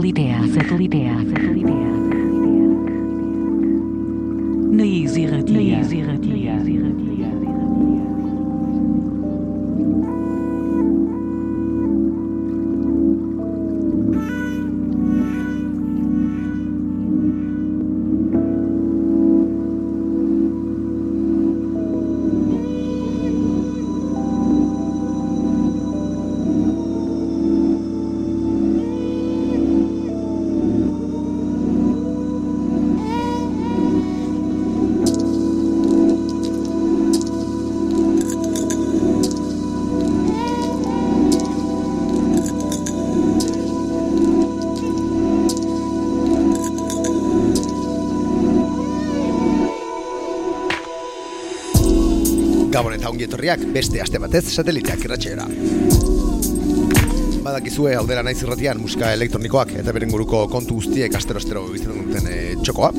Satellidea, é Satellidea, é Satellidea. É Gabon eta ongi etorriak beste aste batez sateliteak irratxeera. Badakizue hau dela naiz irratian musika elektronikoak eta beren guruko kontu guztiek astero-astero bizten duten e, txokoa.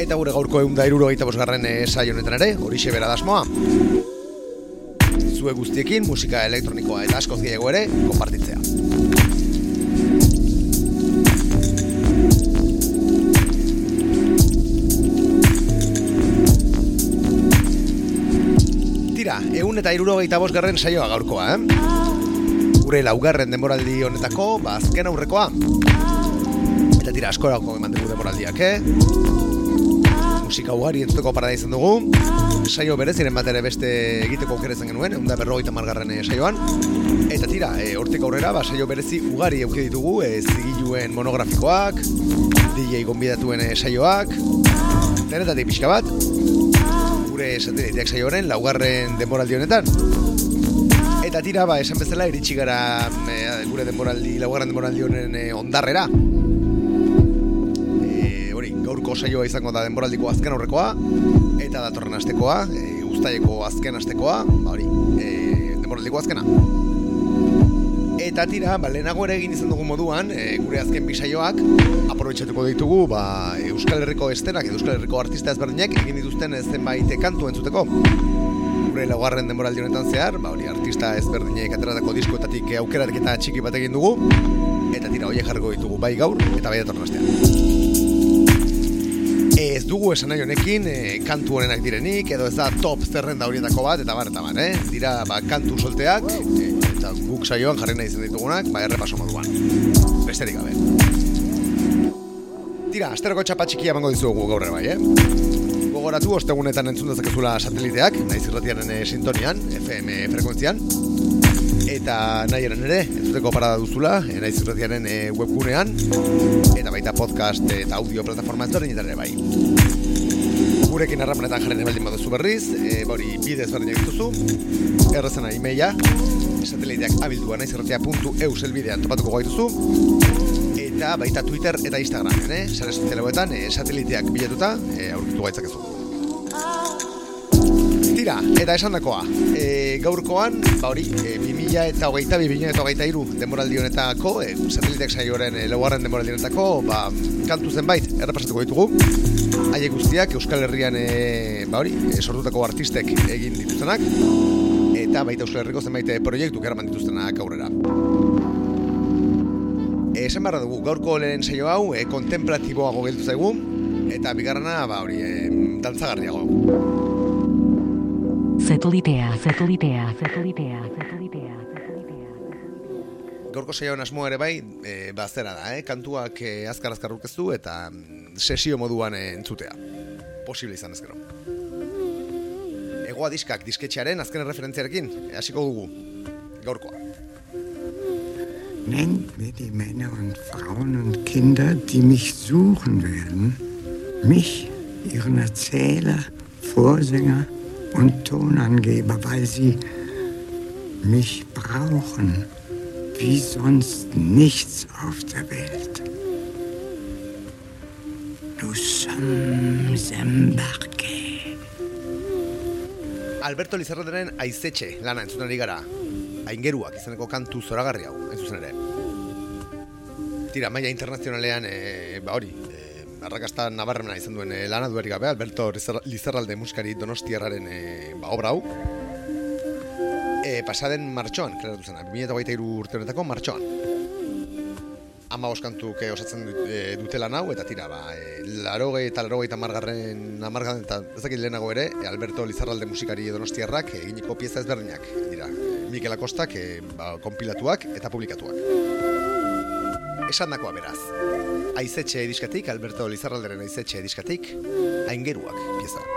Eta gure gaurko egun da iruro gaita bosgarren e, honetan ere, horixe bera dasmoa. Zue guztiekin musika elektronikoa eta askoz gehiago ere, konpartitzea. Egun eta irurogeita bosgarren saioa gaurkoa, eh? Gure laugarren denboraldi honetako, ba, azken aurrekoa. Eta tira, askorako eman dugu denboraldiak, eh? Musika ugari entzuteko parada izan dugu. Saio bereziren bat ere beste egiteko aukeretzen genuen, egun da berrogeita margarren eh, saioan. Eta tira, e, hortik aurrera, ba, saio berezi ugari euki ditugu, e, zigiluen monografikoak, DJ gonbidatuen saioak, denetatik pixka bat, gure sateliteak saioaren laugarren denboraldi honetan. Eta tira, ba, esan bezala iritsi gara e, gure denboraldi, laugarren denboraldi honen e, ondarrera. E, hori, gaurko saioa izango da denboraldiko azken aurrekoa, eta datorren astekoa, e, ustaieko azken astekoa, ba hori, e, denboraldiko azkena. Eta tira, ba, lehenago ere egin izan dugu moduan, e, gure azken bisaioak, aprobetxatuko ditugu, ba, Euskal Herriko estenak, Euskal Herriko artista ezberdinek egin dituzten zenbait kantu entzuteko. Gure laugarren denboraldi honetan zehar, ba, hori artista ezberdinek ateratako diskoetatik aukerarik txiki bat egin dugu, eta tira, horiek jarriko ditugu bai gaur, eta bai datorren astean. Ez dugu esan nahi honekin, e, kantu honenak direnik, edo ez da top zerrenda horietako bat, eta bar, eta bar, eh? Dira, ba, kantu solteak, e, guk saioan jarri nahi izan ditugunak, ba, errepaso moduan. Besterik gabe. Tira, asteroko txapa txikia emango dizugu gaur bai, eh? Gogoratu, ostegunetan entzun dezakezula sateliteak, naiz irratiaren e, sintonian, FM frekuentzian, eta nahi eren ere, entzuteko parada duzula, e, naiz irratiaren e, webgunean, eta baita podcast eta audio plataforma ezberdinetan ere bai. Gurekin harramanetan jarren ebaldin baduzu berriz, e, bori bidez berdinak dituzu, errezena e-maila, sateliteak abildua naizirratia.eu zelbidean topatuko gaituzu, eta baita Twitter eta Instagram, eh? Sare sozialetan eh, sateliteak bilatuta eh, aurkitu gaitzakezu. Tira, eta esan dakoa, e, gaurkoan, ba hori, e, 2000 eta hogeita, 2000 eta hogeita iru denboraldi honetako, e, sateliteak saioaren e, laugarren denboraldi honetako, ba, kantu zenbait, errepasatuko ditugu. Haie guztiak Euskal Herrian, e, ba hori, e, sortutako artistek egin dituztenak, eta baita Euskal Herriko zenbait e, proiektu eraman dituztenak aurrera. Esan barra dugu, gaurko lehen saio hau e, kontemplatiboago geltu zaigu, eta bigarrena, ba hori, e, dantzagarriago. Satelitea, satelitea, satelitea, satelitea. Gaurko saioan asmoa ere bai, e, ba zera da, eh? kantuak e, azkar-azkar urkeztu eta mm, sesio moduan e, entzutea. Posible izan ezkero. Egoa diskak disketxearen azken referentziarekin, hasiko dugu, gaurkoa. Nennt mir die Männer und Frauen und Kinder, die mich suchen werden. Mich, ihren Erzähler, Vorsänger und Tonangeber, weil sie mich brauchen, wie sonst nichts auf der Welt. Nous sommes embarqués. Alberto Lizarrateren aizetxe lana entzuten ari gara. Aingeruak izeneko kantu zoragarri hau, ez zuzen ere. Tira, maila internazionalean, e, ba hori, e, arrakasta nabarremena izan duen e, lana duerik gabe, Alberto Lizar- Lizarralde muskari donostiarraren e, ba, obra hau. E, pasaden martxoan, klaratu zen, 2023 urte honetako martxoan. Ama oskantuk osatzen e, dutela nau, eta tira, ba, e, larogei eta larogei eta margarren, amargarren eta ezakit lehenago ere, e, Alberto Lizarralde musikari donostiarrak eginiko pieza ezberdinak, dira, Mikel Akostak e, ba, kompilatuak eta publikatuak. Esan dakoa beraz, aizetxe ediskatik, Alberto Lizarralderen aizetxe ediskatik, aingeruak pieza.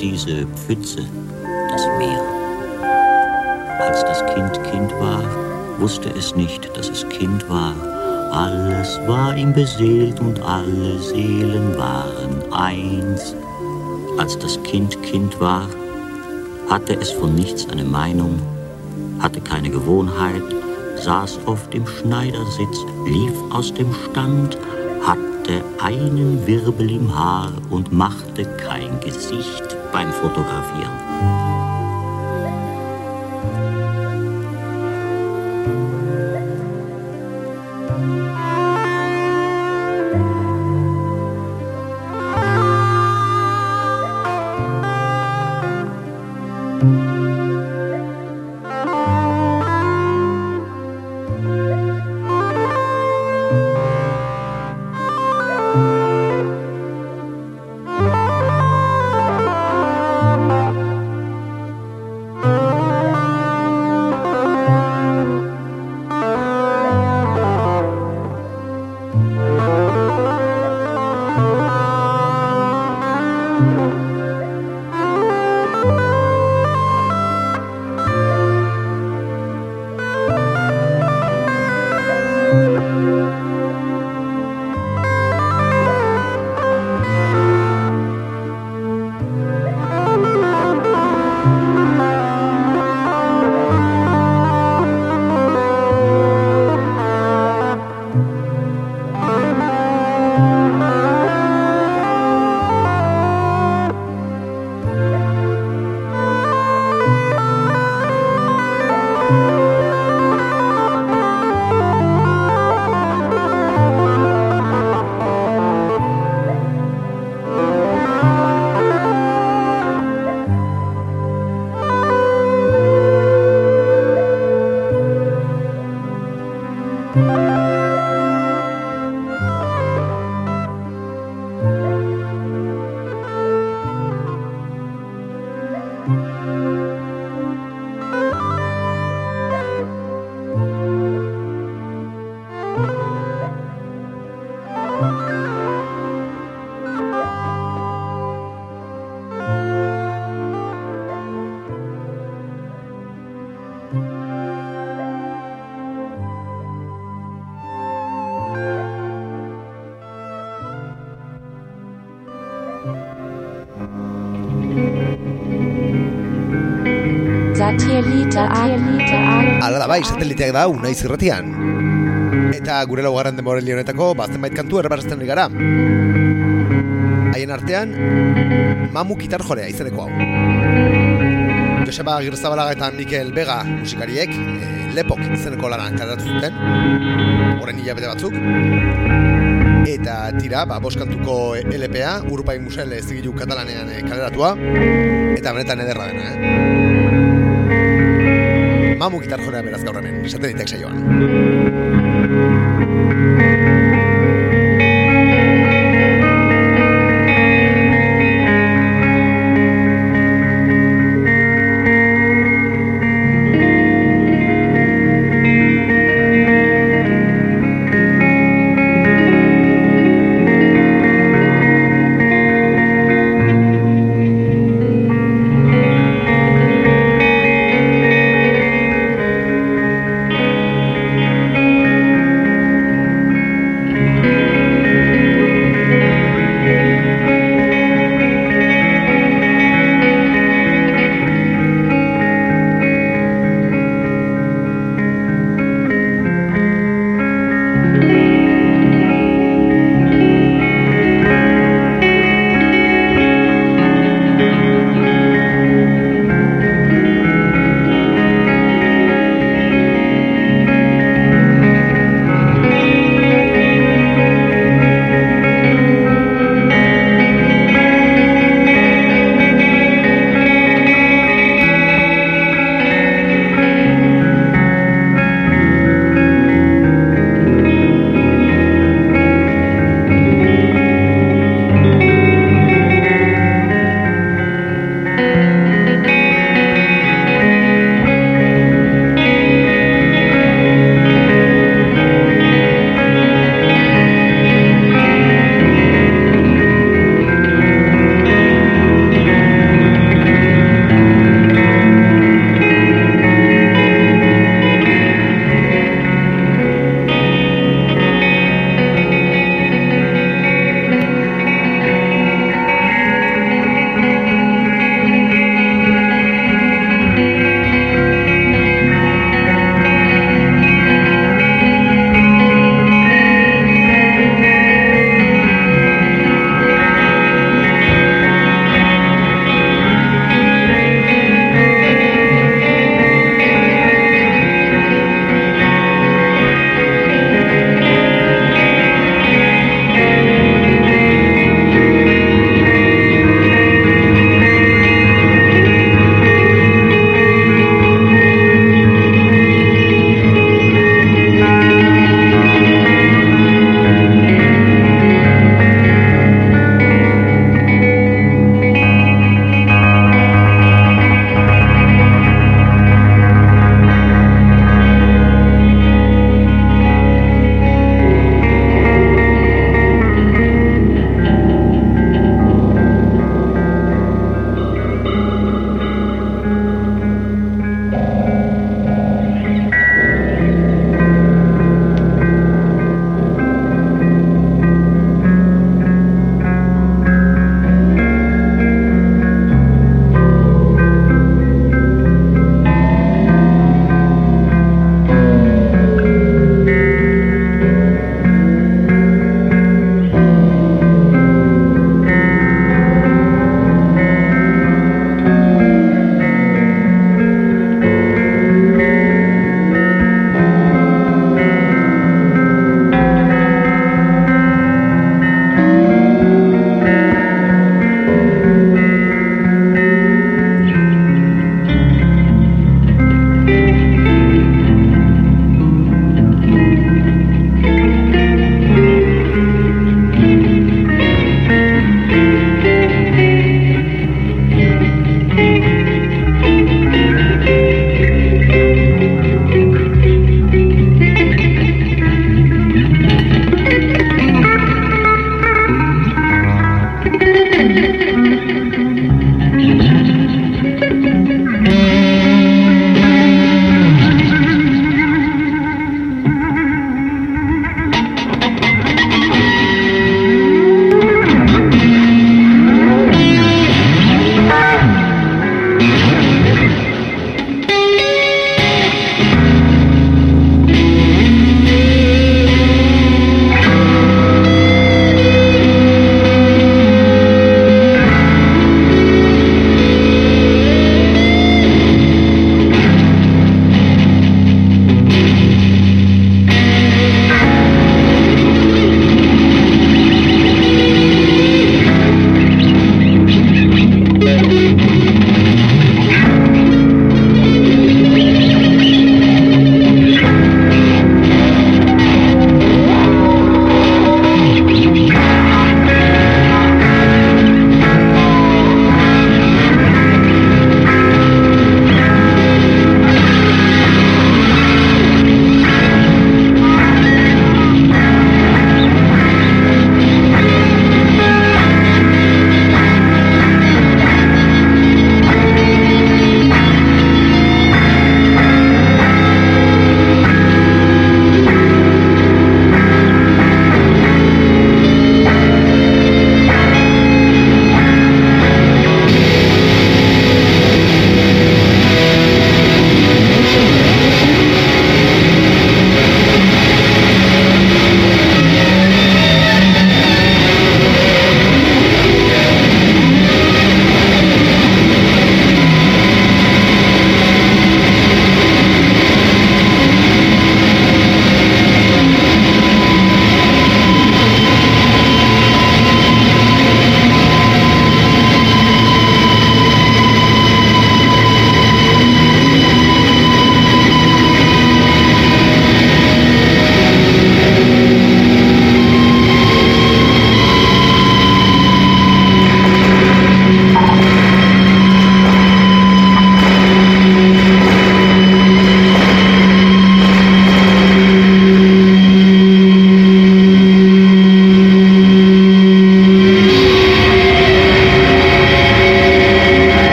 Diese Pfütze, das Meer. Als das Kind Kind war, wusste es nicht, dass es Kind war. Alles war ihm beseelt und alle Seelen waren eins. Als das Kind Kind war, hatte es von nichts eine Meinung, hatte keine Gewohnheit, saß oft im Schneidersitz, lief aus dem Stand, hatte einen Wirbel im Haar und machte kein Gesicht beim Fotografieren. Ala da bai, sateliteak da unaiz irratian. Eta gure laugarren denborali honetako bazten bait kantu erreparazten ari gara. Haien artean, mamu gitar jorea izeneko hau. Joseba Agirzabalaga eta Mikel Vega musikariek e, lepok izeneko lana kaleratu zuten, horren hilabete batzuk. Eta tira, ba, boskantuko LPA, Urupai Musel zigilu katalanean e, kaleratua, eta benetan ederra dena, eh? Mamu gitar jorea beraz gaur hemen, esaten ditek.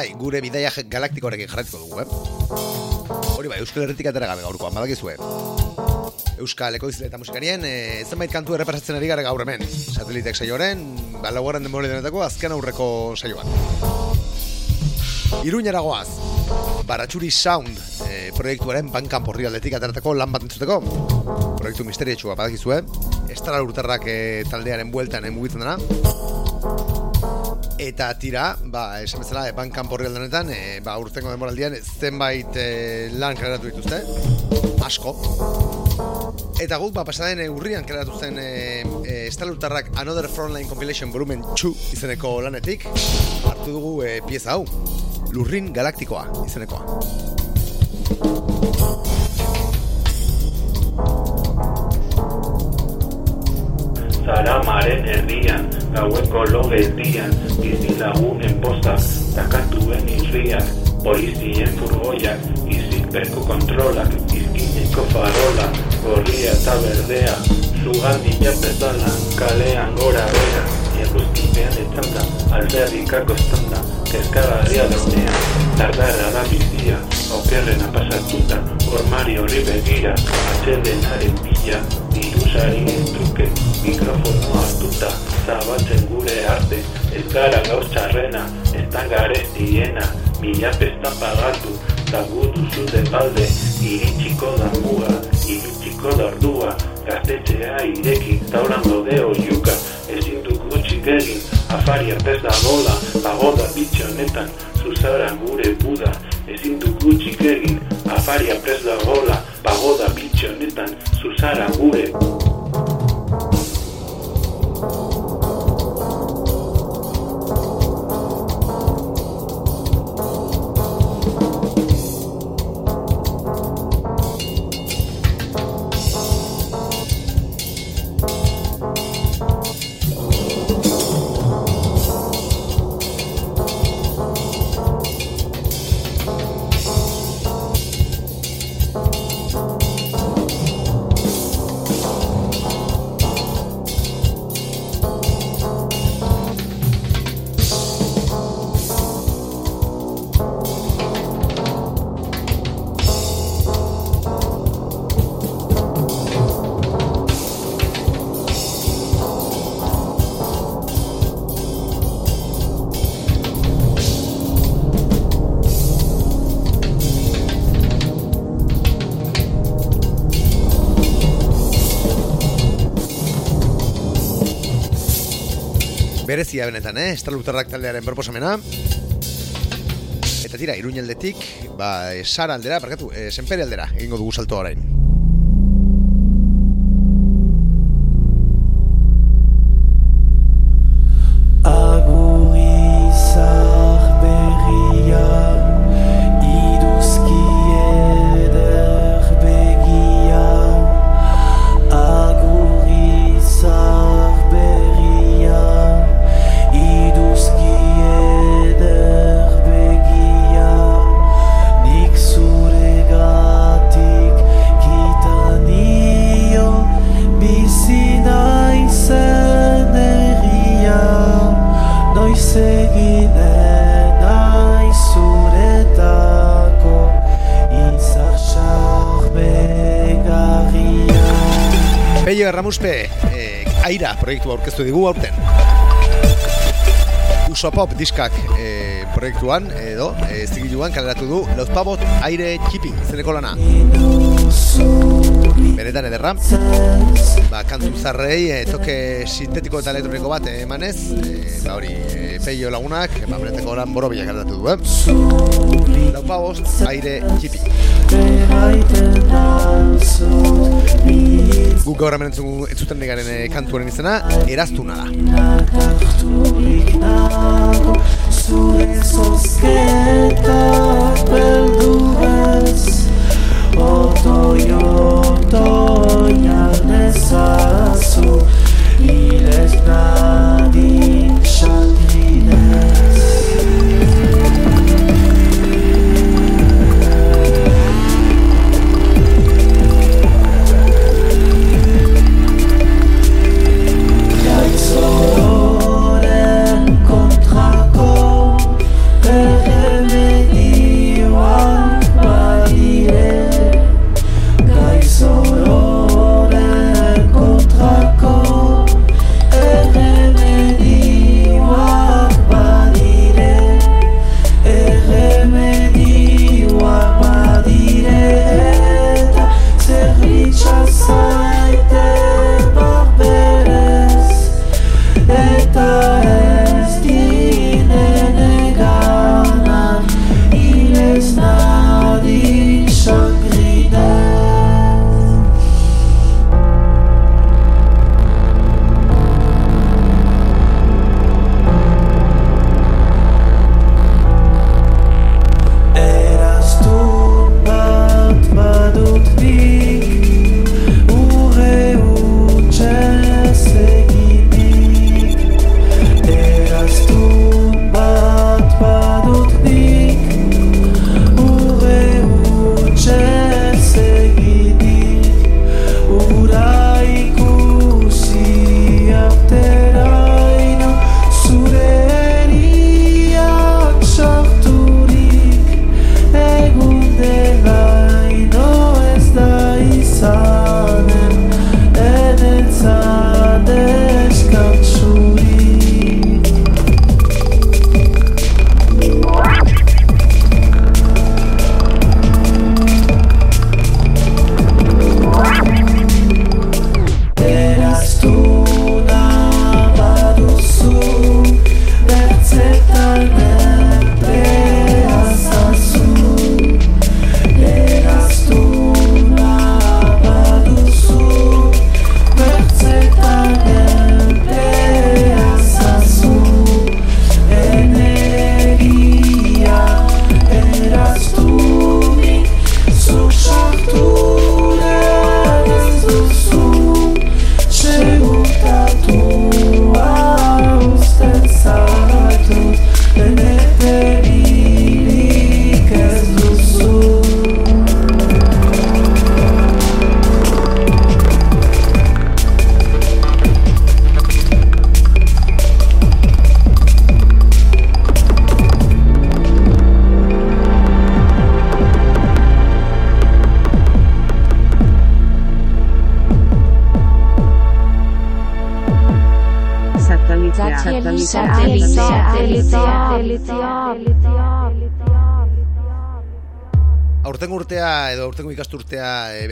Bai, gure bidaia galaktikoarekin jarraituko dugu, eh? Hori bai, Euskal Herritik atera gabe gaurkoan, badakizue. Euskal Ekoizle eta Musikarien, e, zenbait kantu errepasatzen ari gara gaur hemen. Satelitek saioaren, ba, laugarren denbora denetako azken aurreko saioan. Iruñera goaz, Baratxuri Sound e, proiektuaren bankan porri aldetik ateratako lan bat entzuteko. Proiektu misterietxua badakizue, estara urtarrak e, taldearen bueltan emugitzen dena. Eta tira, ba, esan bezala, e, bankan porri aldenetan, e, ba, urtengo demoraldian, zenbait e, lan kareratu dituzte, asko. Eta guk, ba, pasaden e, urrian kareratu zen e, e, estalurtarrak Another Frontline Compilation Volumen 2 izeneko lanetik, hartu dugu e, pieza hau, Lurrin Galaktikoa izenekoa. Zaramaren erdian, gaueko logeldian, bizilagunen postak, takatuen irriak, polizien furgoiak, izilpeko kontrolak, izkineko farola, gorria eta berdea, zugandila bezala, kalean gora bera, eguzkipean etzanda, alderrikako estanda, kezkagarria dornea, tardarra da bizia, okerrena pasatuta, ormari horri begira, atxedenaren bila, dirusari truke, mikrofono hartuta, zabatzen gure arte, ez gara gauz txarrena, ez da garestiena, mila pestan pagatu, zagutu zute balde, iritsiko da muga, iritsiko da ordua, gaztetxea ireki, taulan gode oiuka, ezin duk gutxik egin, afaria pez da bola, pagoda bitxe honetan, zuzara gure buda, ezin duk gutxik egin, afaria prez da gola, pagoda bitxe honetan, zuzara gure berezia benetan, eh? Estralutarrak taldearen proposamena. Eta tira, iruñaldetik, ba, e, sara aldera, barkatu, e, senpere aldera, egingo dugu salto orain. Erramuspe, e, aira proiektua aurkeztu digu aurten. Uso Pop diskak e, proiektuan, edo, e, zigiluan kaleratu du Lauzpabot aire txipi izeneko lana. Benetan ederra, ba, kantu zarrei e, toke sintetiko eta elektroniko bat emanez, e, ba hori, e, peio lagunak, ba, beneteko lan borobila kaleratu du, eh? Lauzpabot aire txipi. Guk gaur hemen entzun- entzuten digaren e, kantuaren izena, eraztuna da. Zure zozketak beldurez Otoio, otoian ezazu Ilez nadik xatrinez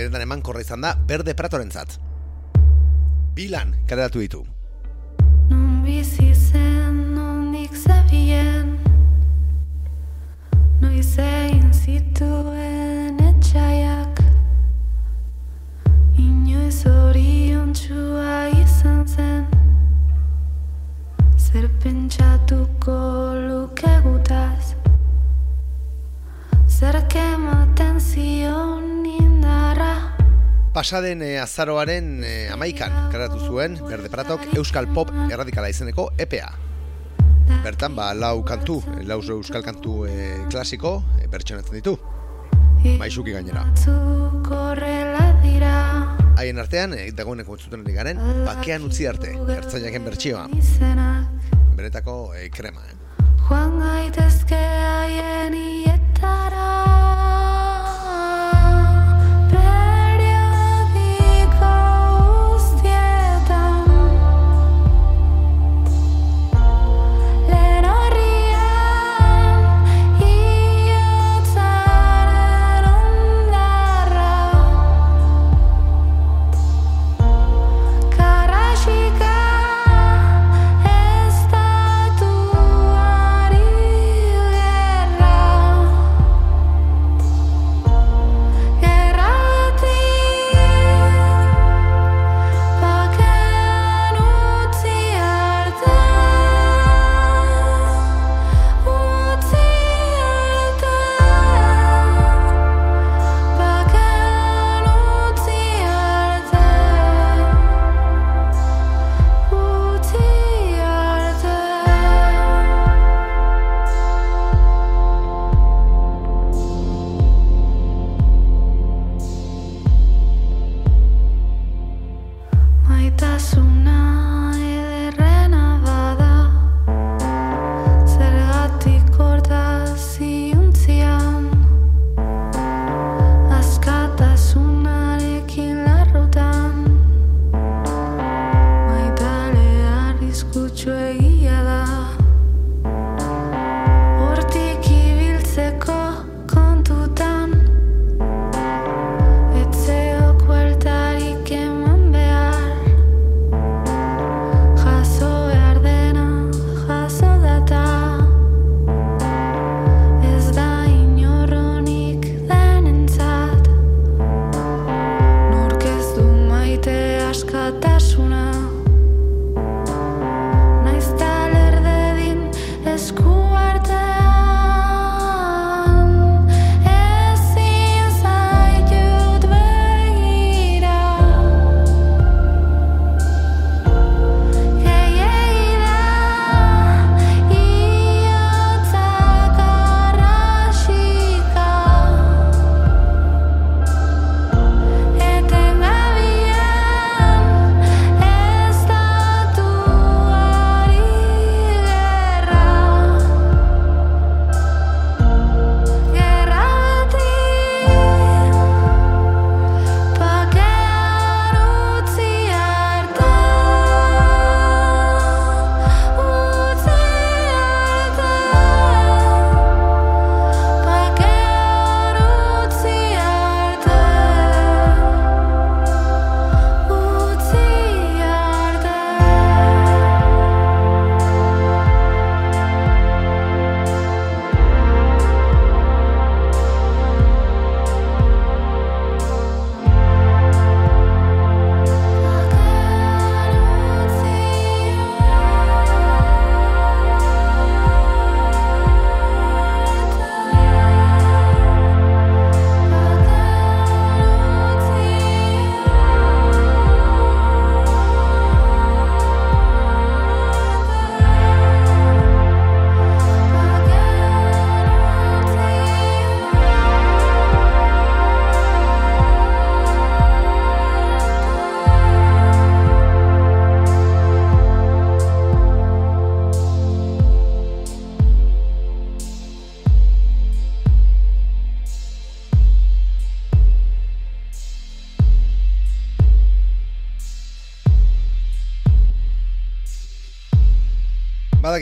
benetan eman izan da Berde Pratorentzat. Bilan, kaleratu ditu. Pasaden e, azaroaren e, amaikan karatu zuen Berde Pratok Euskal Pop erradikala izeneko EPA. Bertan, ba, lau kantu, e, lau euskal kantu e, klasiko e, bertsonatzen ditu. Maixuki gainera. Haien artean, e, dagoeneko entzuten ari garen, bakean utzi arte, ertzainak bertsioa. Benetako e, krema, eh? Joan gaitezke haien ietara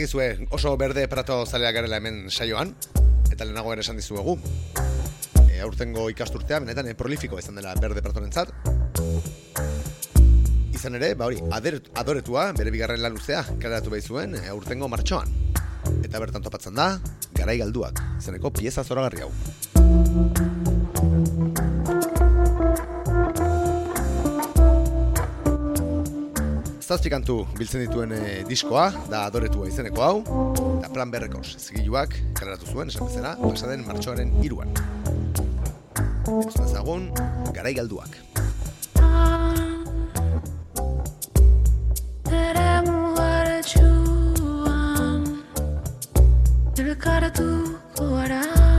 Badakizue oso berde prato zaleak garela hemen saioan, eta lehenago ere esan dizuegu. E, aurtengo ikasturtea, benetan e, prolifiko izan dela berde pratorentzat. Izan ere, ba hori, adoretua, bere bigarren lan luzea, kaleratu behi zuen, e, aurtengo martxoan. Eta bertan topatzen da, garai galduak, izeneko pieza zoragarri hau. Zazpi kantu biltzen dituen e, diskoa, da adoretua izeneko hau, eta plan berrekos zigiluak kaleratu zuen, esan bezala, pasaden martxoaren iruan. Entzun ezagun, garai galduak. Debekatuko gara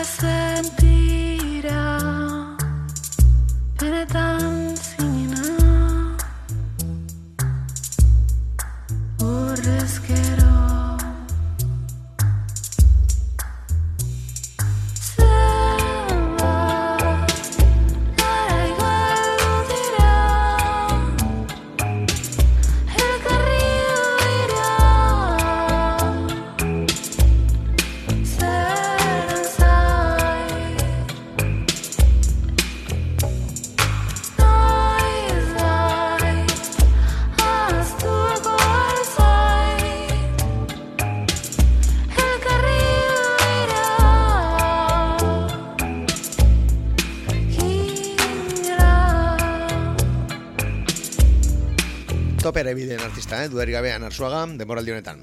txikia zen artista, eh? dudari gabean arsuaga, demoraldi honetan.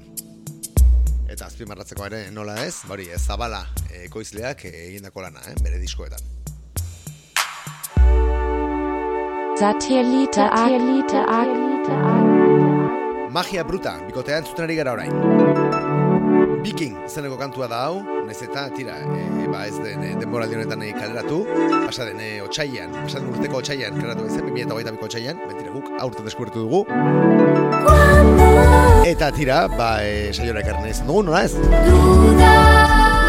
Eta azpimarratzeko ere nola ez, hori ez zabala eh, ekoizleak eh, egindako lana, eh? bere diskoetan. Satellite Satellite Magia bruta, bikotean zuten ari gara orain. Viking izeneko kantua da hau, naiz eta tira, e, ba ez den e, denboraldi honetan e, kaleratu, pasa den e, otxaian, pasa den urteko otxaian kaleratu izan, 2008ko otxaian, betira guk aurten deskubertu dugu. Eta tira, ba, e, saiora ekarren izan dugu, nola ez?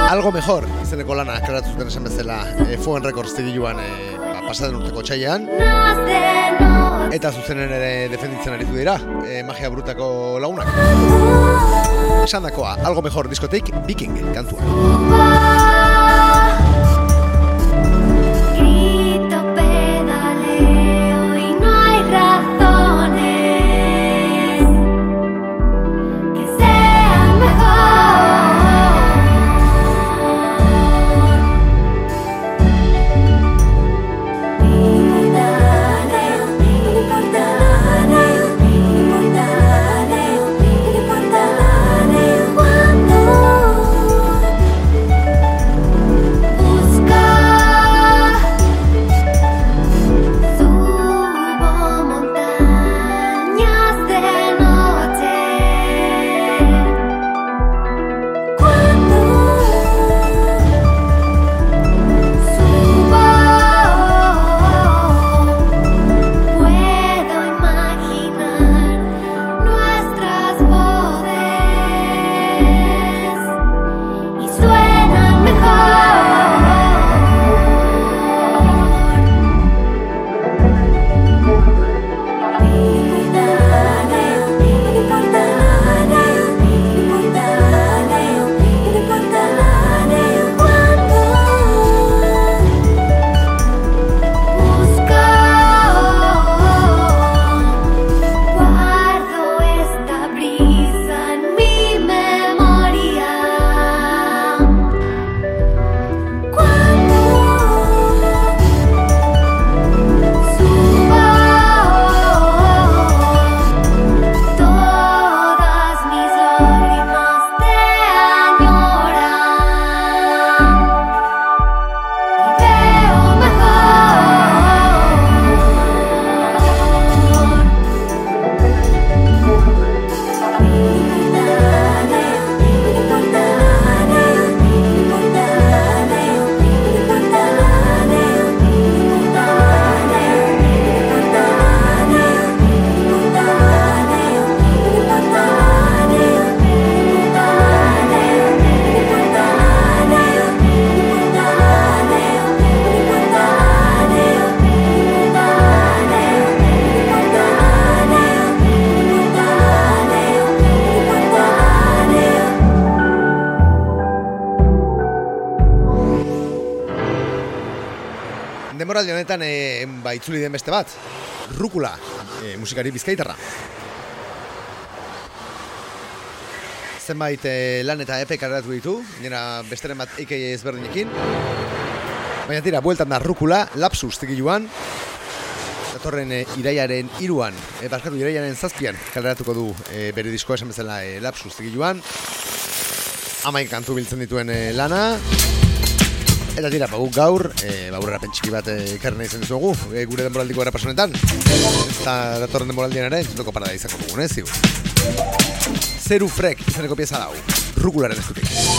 Algo mejor, izeneko lana kaleratu zuten esan bezala e, Foen Records zigiluan e, ba, pasa den urteko otxaian, eta zuzenen ere defenditzen aritu dira, e, magia brutako lagunak. Esan dakoa, algo mejor diskoteik, Viking kantua. Honetan e, ba, itzuli den beste bat, Rukula, e, musikari bizkaitarra. Zenbait e, lan eta epe karratu ditu, nera besteren bat EKE ezberdinekin. Baina tira, bueltan da Rukula, lapsus joan, datorren e, iraiaren iruan, e, barkatu iraiaren zazpian, kaleratuko du e, bere diskoa esan bezala e, lapsus joan. Amaik kantu biltzen dituen e, lana, Eta tira, bagu gaur, e, baurera pentsiki bat ekarri nahi zen dizugu, e, gure denboraldiko gara pasonetan. Eta datorren denboraldien ere, entzuteko parada izango dugu, zigu. Zeru frek, izaneko pieza dau, rukularen eskutik.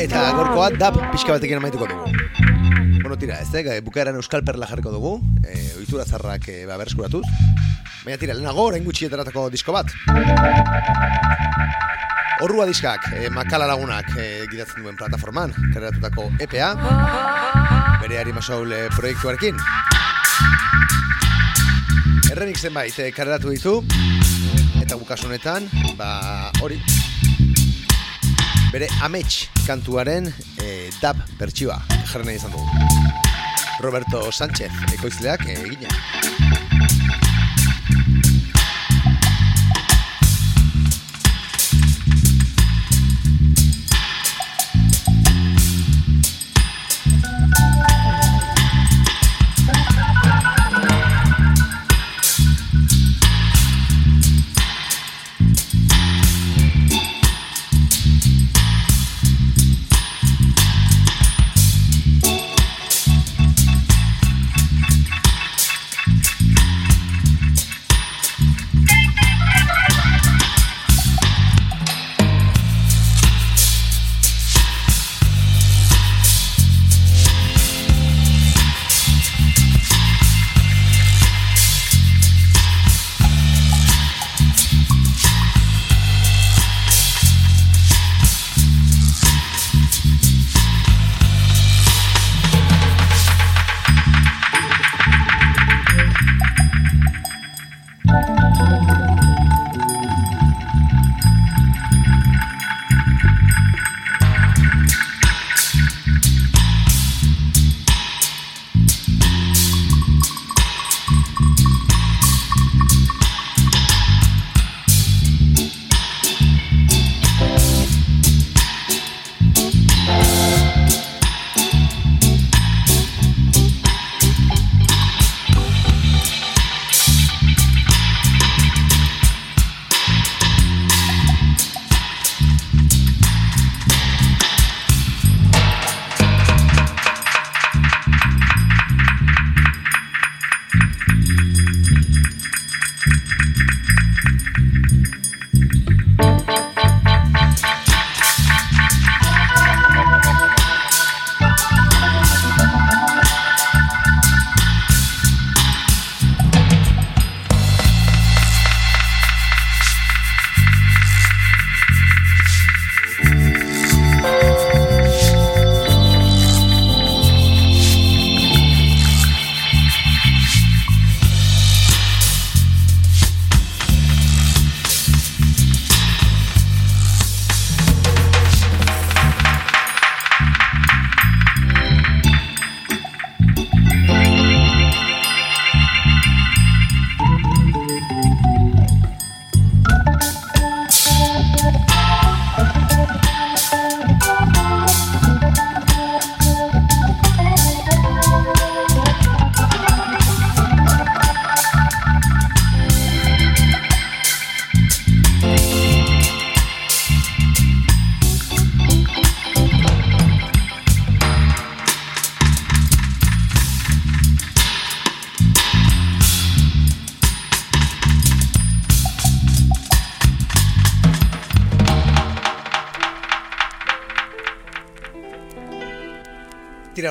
Eta gorkoa dab pixka batekin amaituko dugu. Bueno, tira, ez da, bukaeran euskal perla jarriko dugu, e, oitura zarrak e, ba, bereskuratuz. Baina tira, lehenago, orain gutxi eteratako disko bat. Horrua diskak, e, makala lagunak e, gidatzen duen plataforman, kareratutako EPA, bere Arimasoul e, proiektuarekin. Errenik zenbait e, kareratu ditu, eta bukasu honetan, ba, hori, bere amets kantuaren e, dab bertsioa jarri nahi izan dugu. Roberto Sánchez ekoizleak e, egina.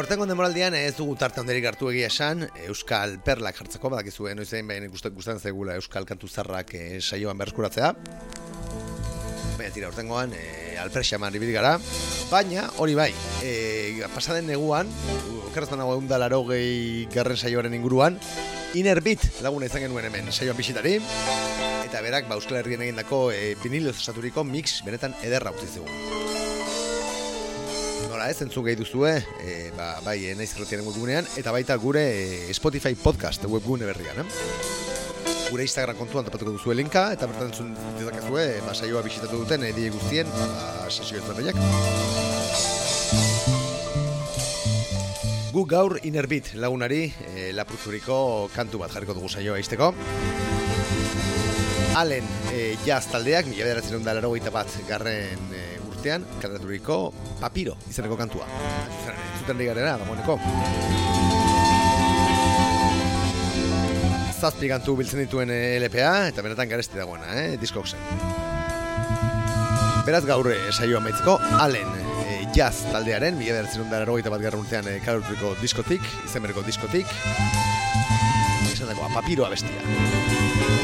Tira, urtengo demoraldian ez dugu tarte handerik hartu egia esan, Euskal Perlak jartzeko, badakizue noizein behin ikusten gustan zegula Euskal Kantu Zarrak e, saioan berskuratzea. Baina tira, urtengoan e, alperxaman ribidi gara, baina hori bai, e, pasaden neguan, okerazten nago egun da gehi garren saioaren inguruan, Inner Beat laguna izan genuen hemen saioan bisitari, eta berak ba, Euskal Herrien egindako e, viniloz osaturiko mix benetan ederra utzi zegoen. Nola ez, entzun gehi duzue, e, ba, bai, e, naiz erretiaren webgunean, eta baita gure e, Spotify podcast webgune berrian, eh? Gure Instagram kontuan topatuko duzue linka, eta bertan entzun dezakezue, e, ba, saioa bisitatu duten, edie guztien, ba, sasio ez Guk gaur Innerbit lagunari e, lapurtzuriko kantu bat jarriko dugu saioa izteko. Allen e, jazz taldeak, mila bederatzen da laro bat garren e, urtean, karaturiko papiro izeneko kantua. Zuten garena, dagoeneko. Zazpi kantu biltzen dituen eh, LPA, eta benetan garesti dagoena, eh, diskok zen. Beraz gaur eh, saioa amaitzeko, Allen e, jazz taldearen, mila beratzen da erogeita bat garra urtean e, kalurturiko diskotik, izenbereko diskotik, izan dagoa, papiroa bestia.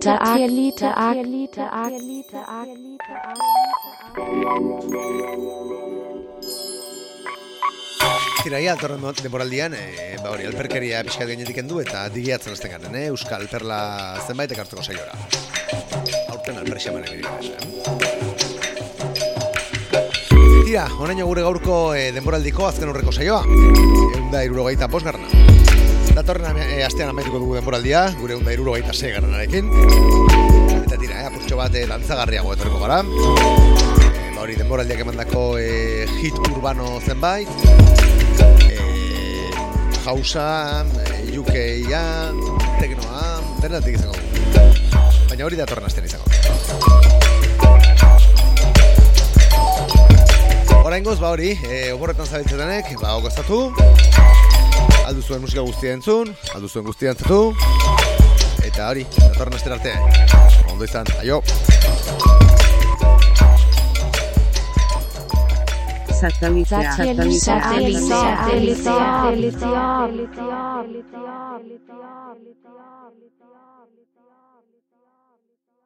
Satellite Satellite Satellite Satellite Tira, ia, altorren mo- denboraldian, e, ba hori, alperkeria pixka gainetik kendu eta digiatzen azten garen, eh? Euskal Perla zenbait ekartzeko saiora. Aurten alperxamane bidea, eh? Tira, oraino gure gaurko e, denboraldiko azken horreko saioa. Egun da irurogeita posgarna. Datorren e, astean amaituko dugu denboraldia, gure egun da irurogeita segarranarekin. Eta tira, eh, apurtxo bat e, dantzagarriago etorriko gara. Ba hori, denboraldiak emandako e, hit urbano zenbait. E, Hausan, e, UK-an, Teknoan, denetik izango dugu. Baina hori datorren astean izango. Oraingoz, ba hori, e, oborretan zabiltzetenek, ba, gozatu. Aldu zuen musika guztia entzun, aldu zuen guztia entzatu. Eta hori, datorren astera arte. Ondo izan, aio! Satellite Satellite Satellite Satellite Satellite Satellite